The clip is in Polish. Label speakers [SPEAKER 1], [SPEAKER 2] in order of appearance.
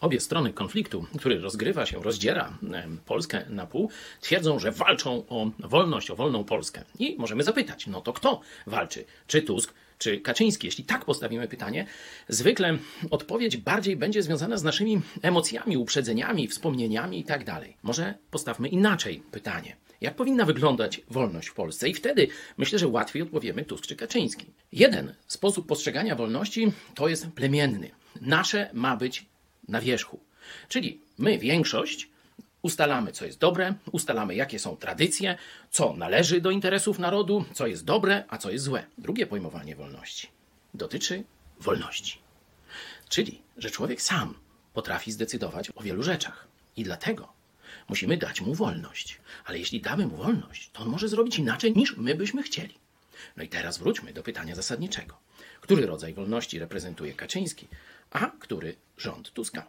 [SPEAKER 1] Obie strony konfliktu, który rozgrywa się, rozdziera em, Polskę na pół, twierdzą, że walczą o wolność, o wolną Polskę. I możemy zapytać, no to kto walczy? Czy Tusk, czy Kaczyński? Jeśli tak postawimy pytanie, zwykle odpowiedź bardziej będzie związana z naszymi emocjami, uprzedzeniami, wspomnieniami i tak. Może postawmy inaczej pytanie. Jak powinna wyglądać wolność w Polsce? I wtedy myślę, że łatwiej odpowiemy Tusk czy Kaczyński. Jeden sposób postrzegania wolności to jest plemienny. Nasze ma być na wierzchu. Czyli my, większość, ustalamy, co jest dobre, ustalamy, jakie są tradycje, co należy do interesów narodu, co jest dobre, a co jest złe. Drugie pojmowanie wolności dotyczy wolności. Czyli, że człowiek sam potrafi zdecydować o wielu rzeczach. I dlatego musimy dać mu wolność. Ale jeśli damy mu wolność, to on może zrobić inaczej niż my byśmy chcieli. No i teraz wróćmy do pytania zasadniczego. Który rodzaj wolności reprezentuje Kaczyński, a który rząd Tuska?